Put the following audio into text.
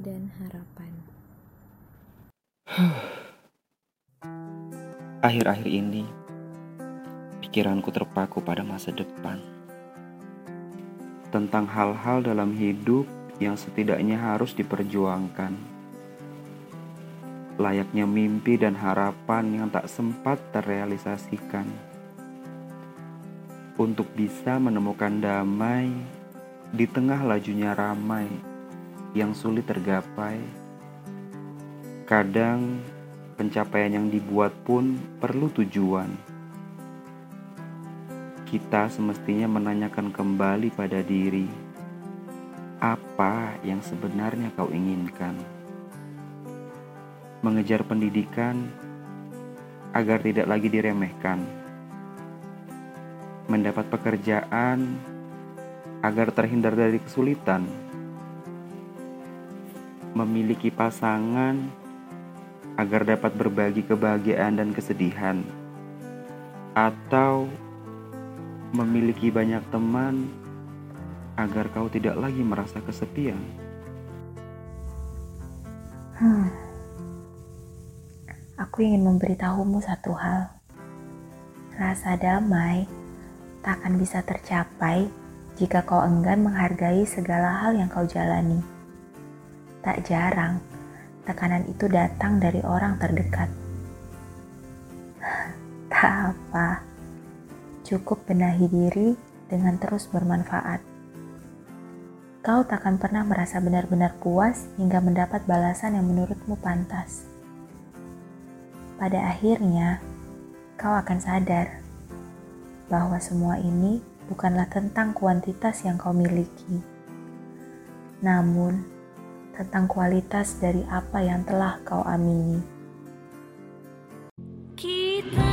dan harapan. Akhir-akhir ini, pikiranku terpaku pada masa depan. Tentang hal-hal dalam hidup yang setidaknya harus diperjuangkan. Layaknya mimpi dan harapan yang tak sempat terrealisasikan. Untuk bisa menemukan damai di tengah lajunya ramai yang sulit tergapai. Kadang pencapaian yang dibuat pun perlu tujuan. Kita semestinya menanyakan kembali pada diri, apa yang sebenarnya kau inginkan? Mengejar pendidikan agar tidak lagi diremehkan, mendapat pekerjaan agar terhindar dari kesulitan memiliki pasangan agar dapat berbagi kebahagiaan dan kesedihan, atau memiliki banyak teman agar kau tidak lagi merasa kesepian. Hmm. Aku ingin memberitahumu satu hal. Rasa damai tak akan bisa tercapai jika kau enggan menghargai segala hal yang kau jalani. Tak jarang, tekanan itu datang dari orang terdekat. Tak apa, cukup benahi diri dengan terus bermanfaat. Kau takkan pernah merasa benar-benar puas hingga mendapat balasan yang menurutmu pantas. Pada akhirnya, kau akan sadar bahwa semua ini bukanlah tentang kuantitas yang kau miliki, namun tentang kualitas dari apa yang telah kau amini. Kita